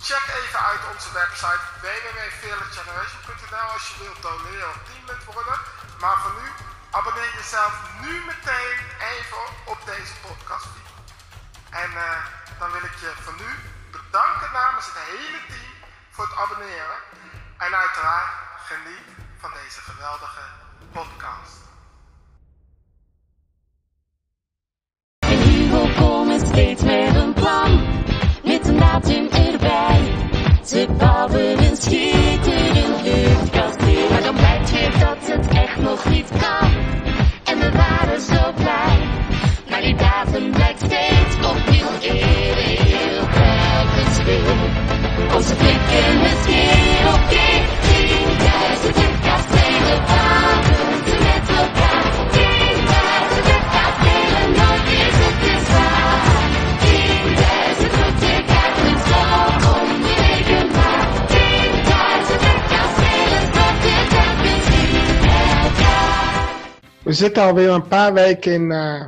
Check even uit onze website www.fearlessgeneration.nl als je wilt doneren of teamlid worden. Maar voor nu, abonneer jezelf nu meteen even op deze podcast. En uh, dan wil ik je van nu bedanken namens het hele team voor het abonneren. En uiteraard geniet van deze geweldige podcast. Zitten alweer een paar weken in eh,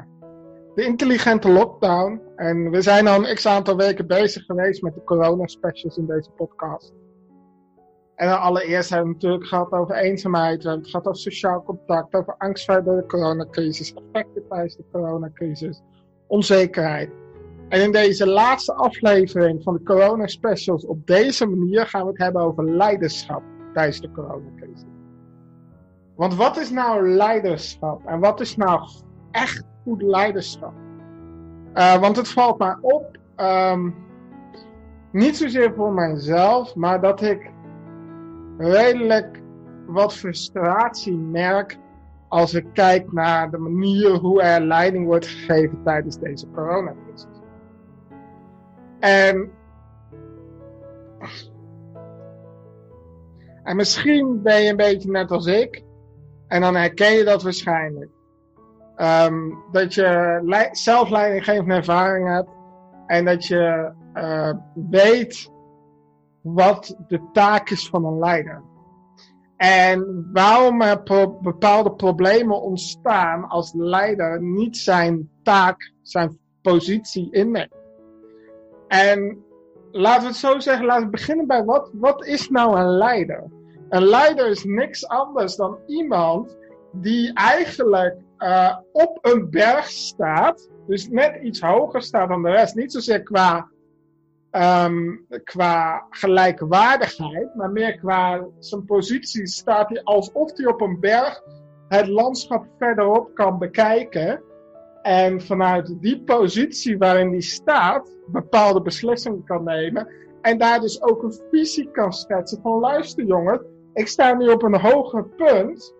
de intelligente lockdown. En we zijn al een x aantal weken bezig geweest met de corona specials in deze podcast. En allereerst hebben we het natuurlijk gehad over eenzaamheid. We hebben het gehad over sociaal contact, over angst voor de coronacrisis, effecten tijdens de coronacrisis, onzekerheid. En in deze laatste aflevering van de corona specials op deze manier gaan we het hebben over leiderschap tijdens de coronacrisis. Want wat is nou leiderschap? En wat is nou echt goed leiderschap? Uh, want het valt mij op, um, niet zozeer voor mijzelf, maar dat ik redelijk wat frustratie merk als ik kijk naar de manier hoe er leiding wordt gegeven tijdens deze coronacrisis. En misschien ben je een beetje net als ik, en dan herken je dat waarschijnlijk. Um, dat je zelf leidinggevende ervaring hebt en dat je uh, weet wat de taak is van een leider. En waarom er bepaalde problemen ontstaan als de leider niet zijn taak, zijn positie inneemt. En laten we het zo zeggen, laten we beginnen bij wat, wat is nou een leider? Een leider is niks anders dan iemand die eigenlijk uh, op een berg staat, dus net iets hoger staat dan de rest. Niet zozeer qua, um, qua gelijkwaardigheid, maar meer qua zijn positie staat hij alsof hij op een berg het landschap verderop kan bekijken. En vanuit die positie waarin hij staat, bepaalde beslissingen kan nemen. En daar dus ook een visie kan schetsen van luister jongen, ik sta nu op een hoger punt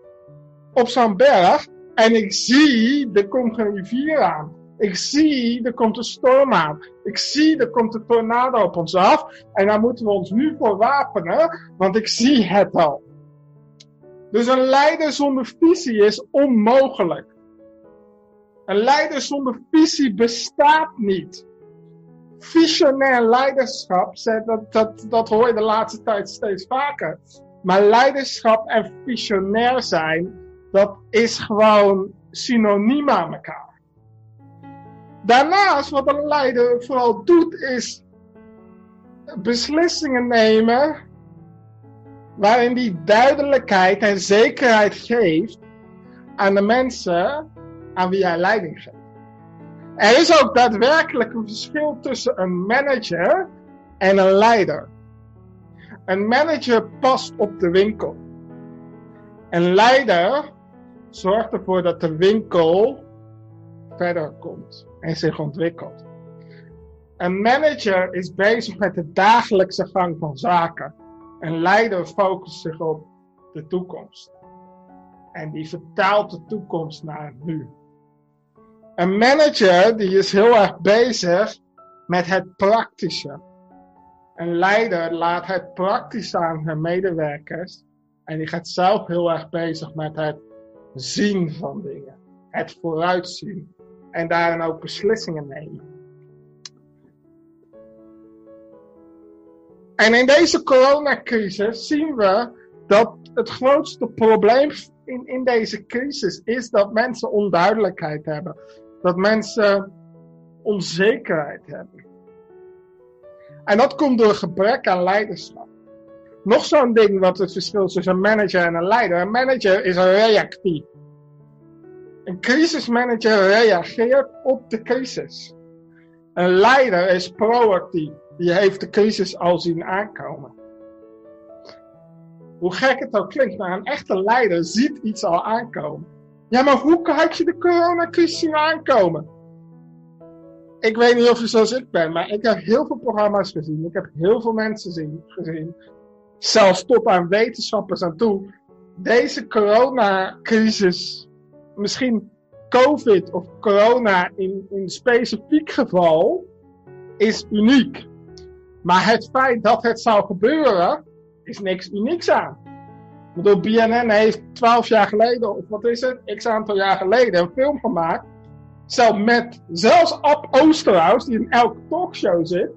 op zo'n berg en ik zie, er komt een rivier aan. Ik zie, er komt een storm aan. Ik zie, er komt een tornado op ons af. En daar moeten we ons nu voor wapenen, want ik zie het al. Dus een leider zonder visie is onmogelijk. Een leider zonder visie bestaat niet. Visionair leiderschap, dat, dat, dat hoor je de laatste tijd steeds vaker. Maar leiderschap en visionair zijn, dat is gewoon synoniem aan elkaar. Daarnaast, wat een leider vooral doet, is beslissingen nemen waarin die duidelijkheid en zekerheid geeft aan de mensen aan wie hij leiding geeft. Er is ook daadwerkelijk een verschil tussen een manager en een leider. Een manager past op de winkel. Een leider zorgt ervoor dat de winkel verder komt en zich ontwikkelt. Een manager is bezig met de dagelijkse gang van zaken. Een leider focust zich op de toekomst. En die vertaalt de toekomst naar het nu. Een manager die is heel erg bezig met het praktische. Een leider laat het praktisch aan zijn medewerkers. En die gaat zelf heel erg bezig met het zien van dingen. Het vooruitzien. En daarin ook beslissingen nemen. En in deze coronacrisis zien we dat het grootste probleem in, in deze crisis is dat mensen onduidelijkheid hebben. Dat mensen onzekerheid hebben. En dat komt door gebrek aan leiderschap. Nog zo'n ding wat het verschil is tussen een manager en een leider. Een manager is reactief. Een crisismanager reageert op de crisis. Een leider is proactief. Die heeft de crisis al zien aankomen. Hoe gek het ook klinkt, maar een echte leider ziet iets al aankomen. Ja, maar hoe had je de coronacrisis zien aankomen? Ik weet niet of je zoals ik ben, maar ik heb heel veel programma's gezien. Ik heb heel veel mensen zien, gezien. Zelfs tot aan wetenschappers aan toe. Deze coronacrisis, misschien COVID of corona in, in specifiek geval, is uniek. Maar het feit dat het zou gebeuren, is niks unieks aan. Ik bedoel, BNN heeft twaalf jaar geleden, of wat is het, x aantal jaar geleden, een film gemaakt. Zelf met, zelfs Ab Oosterhuis, die in elke talkshow zit,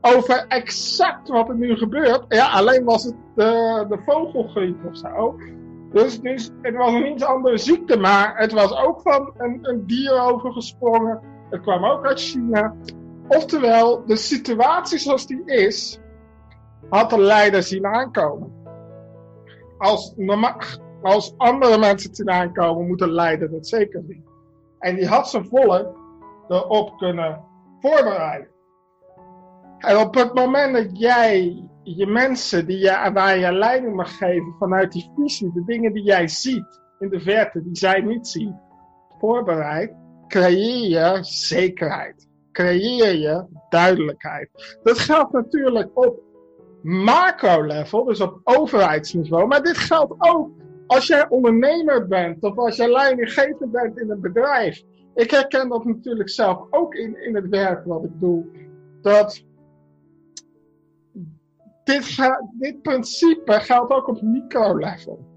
over exact wat er nu gebeurt. Ja, alleen was het de, de vogelgriep of zo. Dus, dus het was een iets andere ziekte, maar het was ook van een, een dier overgesprongen. Het kwam ook uit China. Oftewel, de situatie zoals die is, had de leider zien aankomen. Als, als andere mensen het zien aankomen, moet de leider dat zeker zien. En die had zijn volk erop kunnen voorbereiden. En op het moment dat jij je mensen die je, waar je leiding mag geven vanuit die visie, de dingen die jij ziet in de verte, die zij niet zien, voorbereidt, creëer je zekerheid. Creëer je duidelijkheid. Dat geldt natuurlijk op macro-level, dus op overheidsniveau, maar dit geldt ook als jij ondernemer bent of als jij leidinggever bent in een bedrijf. Ik herken dat natuurlijk zelf ook in, in het werk wat ik doe. Dat dit, dit principe geldt ook op micro-level.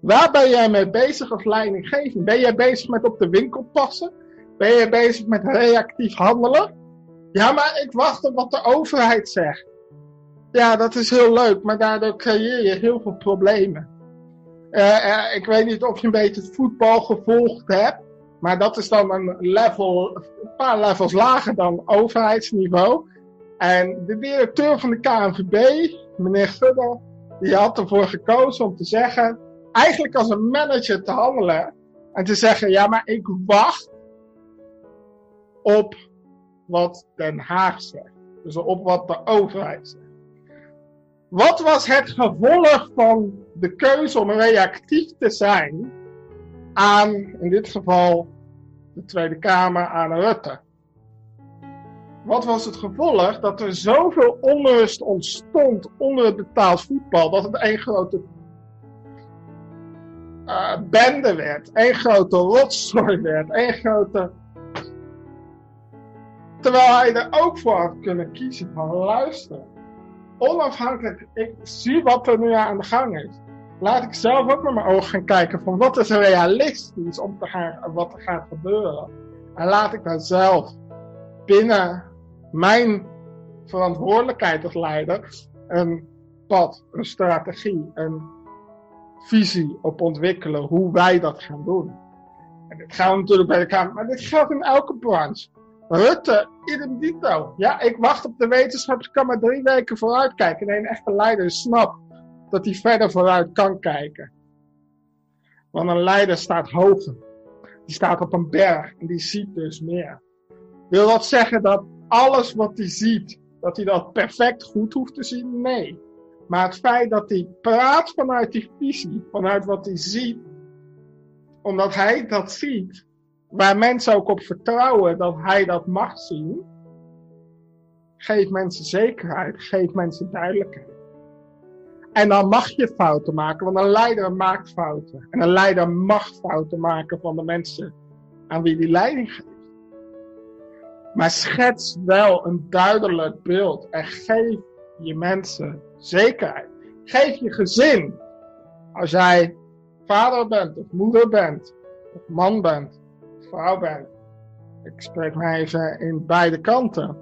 Waar ben jij mee bezig als leidinggever? Ben jij bezig met op de winkel passen? Ben je bezig met reactief handelen? Ja, maar ik wacht op wat de overheid zegt. Ja, dat is heel leuk, maar daardoor creëer je heel veel problemen. Uh, uh, ik weet niet of je een beetje het voetbal gevolgd hebt, maar dat is dan een level, een paar levels lager dan overheidsniveau. En de directeur van de KNVB, meneer Gudde, die had ervoor gekozen om te zeggen, eigenlijk als een manager te handelen en te zeggen, ja, maar ik wacht op wat Den Haag zegt. Dus op wat de overheid zegt. Wat was het gevolg van de keuze om reactief te zijn aan, in dit geval, de Tweede Kamer, aan Rutte? Wat was het gevolg? Dat er zoveel onrust ontstond onder het betaald voetbal, dat het één grote uh, bende werd, één grote rotzooi werd, één grote Terwijl hij er ook voor had kunnen kiezen van luisteren. Onafhankelijk, ik zie wat er nu aan de gang is. Laat ik zelf ook met mijn ogen gaan kijken van wat is realistisch om te gaan, wat er gaat gebeuren. En laat ik dan zelf binnen mijn verantwoordelijkheid als leider een pad, een strategie, een visie op ontwikkelen hoe wij dat gaan doen. En dit gaat natuurlijk bij de Kamer, maar dit geldt in elke branche. Rutte, idem dito. Ja, ik wacht op de wetenschap. Ik kan maar drie weken vooruit kijken. Nee, een echte leider snapt dat hij verder vooruit kan kijken. Want een leider staat hoger. Die staat op een berg en die ziet dus meer. Wil dat zeggen dat alles wat hij ziet, dat hij dat perfect goed hoeft te zien? Nee. Maar het feit dat hij praat vanuit die visie, vanuit wat hij ziet, omdat hij dat ziet, waar mensen ook op vertrouwen dat hij dat mag zien, geeft mensen zekerheid, geeft mensen duidelijkheid. En dan mag je fouten maken, want een leider maakt fouten. En een leider mag fouten maken van de mensen aan wie die leiding geeft. Maar schets wel een duidelijk beeld en geef je mensen zekerheid. Geef je gezin. Als jij vader bent of moeder bent, of man bent, vrouw bent. Ik spreek maar even in beide kanten.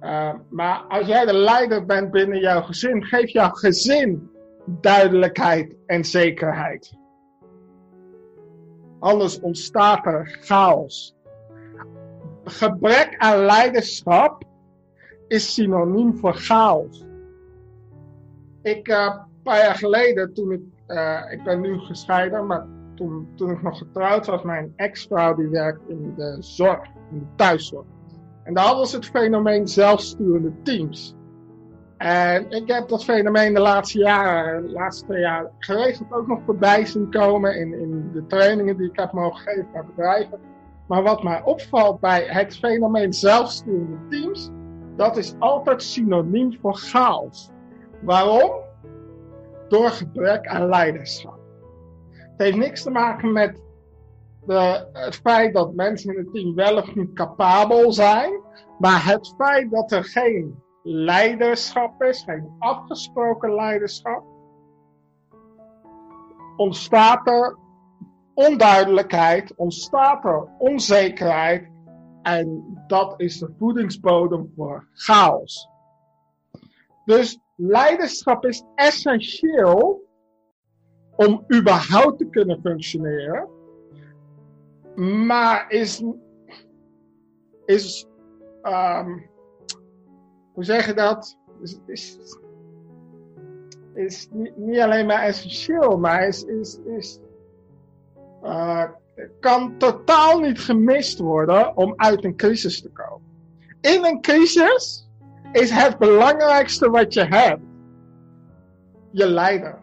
Uh, maar als jij de leider bent binnen jouw gezin, geef jouw gezin duidelijkheid en zekerheid. Anders ontstaat er chaos. Gebrek aan leiderschap is synoniem voor chaos. Ik, uh, een paar jaar geleden, toen ik, uh, ik ben nu gescheiden, maar toen, toen ik nog getrouwd was, mijn ex-vrouw die werkt in de zorg, in de thuiszorg. En daar hadden ze het fenomeen zelfsturende teams. En ik heb dat fenomeen de laatste jaren, de laatste twee jaar, geregeld ook nog voorbij zien komen in, in de trainingen die ik heb mogen geven naar bedrijven. Maar wat mij opvalt bij het fenomeen zelfsturende teams, dat is altijd synoniem voor chaos. Waarom? Door gebrek aan leiderschap. Het heeft niks te maken met de, het feit dat mensen in het team wel of niet capabel zijn, maar het feit dat er geen leiderschap is, geen afgesproken leiderschap, ontstaat er onduidelijkheid, ontstaat er onzekerheid en dat is de voedingsbodem voor chaos. Dus leiderschap is essentieel om überhaupt te kunnen functioneren, maar is, is um, hoe zeg je dat? Is, is, is niet, alleen maar essentieel, maar is, is, is uh, kan totaal niet gemist worden om uit een crisis te komen. In een crisis is het belangrijkste wat je hebt je leider.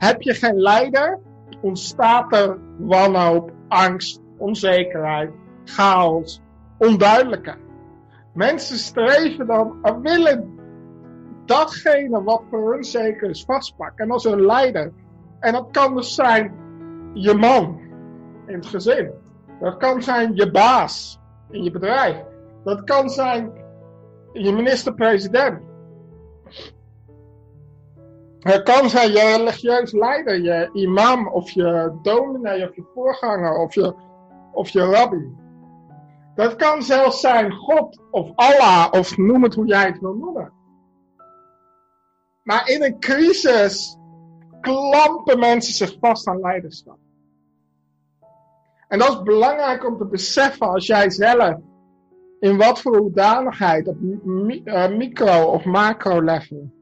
Heb je geen leider, ontstaat er wanhoop, angst, onzekerheid, chaos, onduidelijkheid. Mensen streven dan en willen datgene wat voor hun zeker is vastpakken. En als een leider. En dat kan dus zijn je man in het gezin. Dat kan zijn je baas in je bedrijf. Dat kan zijn je minister-president. Het kan zijn je religieus leider, je imam of je dominee of je voorganger of je, of je rabbi. Dat kan zelfs zijn God of Allah of noem het hoe jij het wil noemen. Maar in een crisis klampen mensen zich vast aan leiderschap. En dat is belangrijk om te beseffen als jij zelf in wat voor hoedanigheid op eh, micro of macro level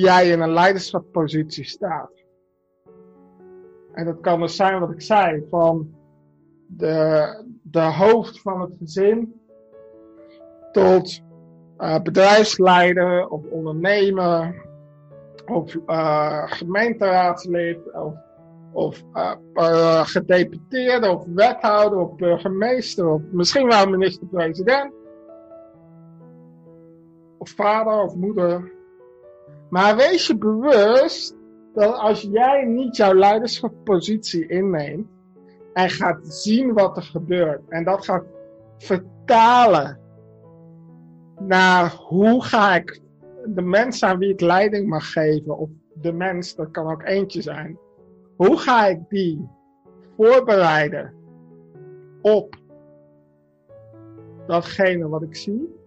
jij in een leiderschapspositie staat. En dat kan dus zijn wat ik zei, van de, de hoofd van het gezin tot uh, bedrijfsleider of ondernemer of uh, gemeenteraadslid of, of uh, gedeputeerde of wethouder of burgemeester of misschien wel minister-president of vader of moeder. Maar wees je bewust dat als jij niet jouw leiderschapspositie inneemt, en gaat zien wat er gebeurt. En dat gaat vertalen naar hoe ga ik de mens aan wie ik leiding mag geven, of de mens, dat kan ook eentje zijn. Hoe ga ik die voorbereiden op datgene wat ik zie?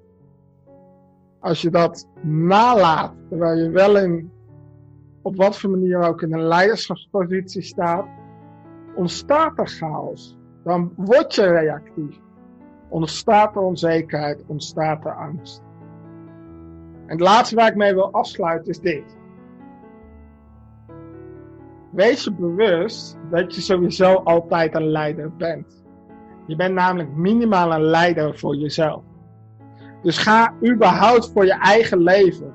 Als je dat nalaat, terwijl je wel in, op wat voor manier ook in een leiderschapspositie staat, ontstaat er chaos. Dan word je reactief. Ontstaat er onzekerheid, ontstaat er angst. En het laatste waar ik mee wil afsluiten is dit. Wees je bewust dat je sowieso altijd een leider bent. Je bent namelijk minimaal een leider voor jezelf. Dus ga überhaupt voor je eigen leven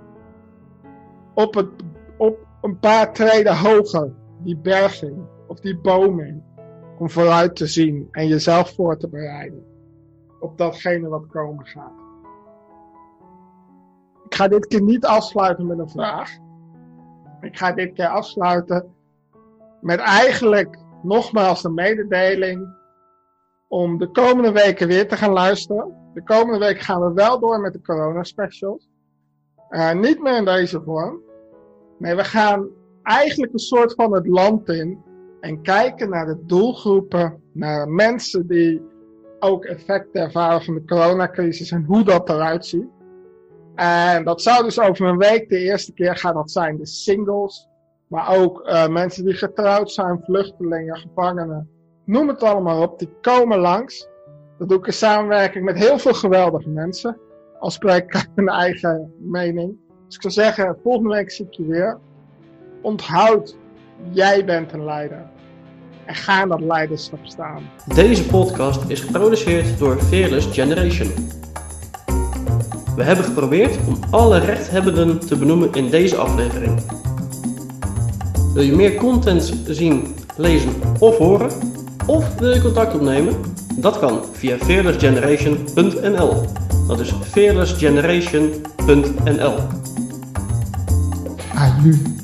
op, het, op een paar treden hoger die berging of die bomen om vooruit te zien en jezelf voor te bereiden op datgene wat komen gaat. Ik ga dit keer niet afsluiten met een vraag. Ik ga dit keer afsluiten met eigenlijk nogmaals de mededeling om de komende weken weer te gaan luisteren. De komende week gaan we wel door met de corona specials. Eh, niet meer in deze vorm. Nee, we gaan eigenlijk een soort van het land in en kijken naar de doelgroepen, naar mensen die ook effecten ervaren van de coronacrisis en hoe dat eruit ziet. En dat zou dus over een week de eerste keer gaan dat zijn de singles, maar ook uh, mensen die getrouwd zijn, vluchtelingen, gevangenen, noem het allemaal op, die komen langs. Dat doe ik in samenwerking met heel veel geweldige mensen. Al spreek ik mijn eigen mening. Dus ik zou zeggen, volgende week zie ik je weer. Onthoud, jij bent een leider. En ga in dat leiderschap staan. Deze podcast is geproduceerd door Fearless Generation. We hebben geprobeerd om alle rechthebbenden te benoemen in deze aflevering. Wil je meer content zien, lezen of horen? Of wil je contact opnemen? Dat kan via fearlessgeneration.nl. Dat is fearlessgeneration.nl. Aju.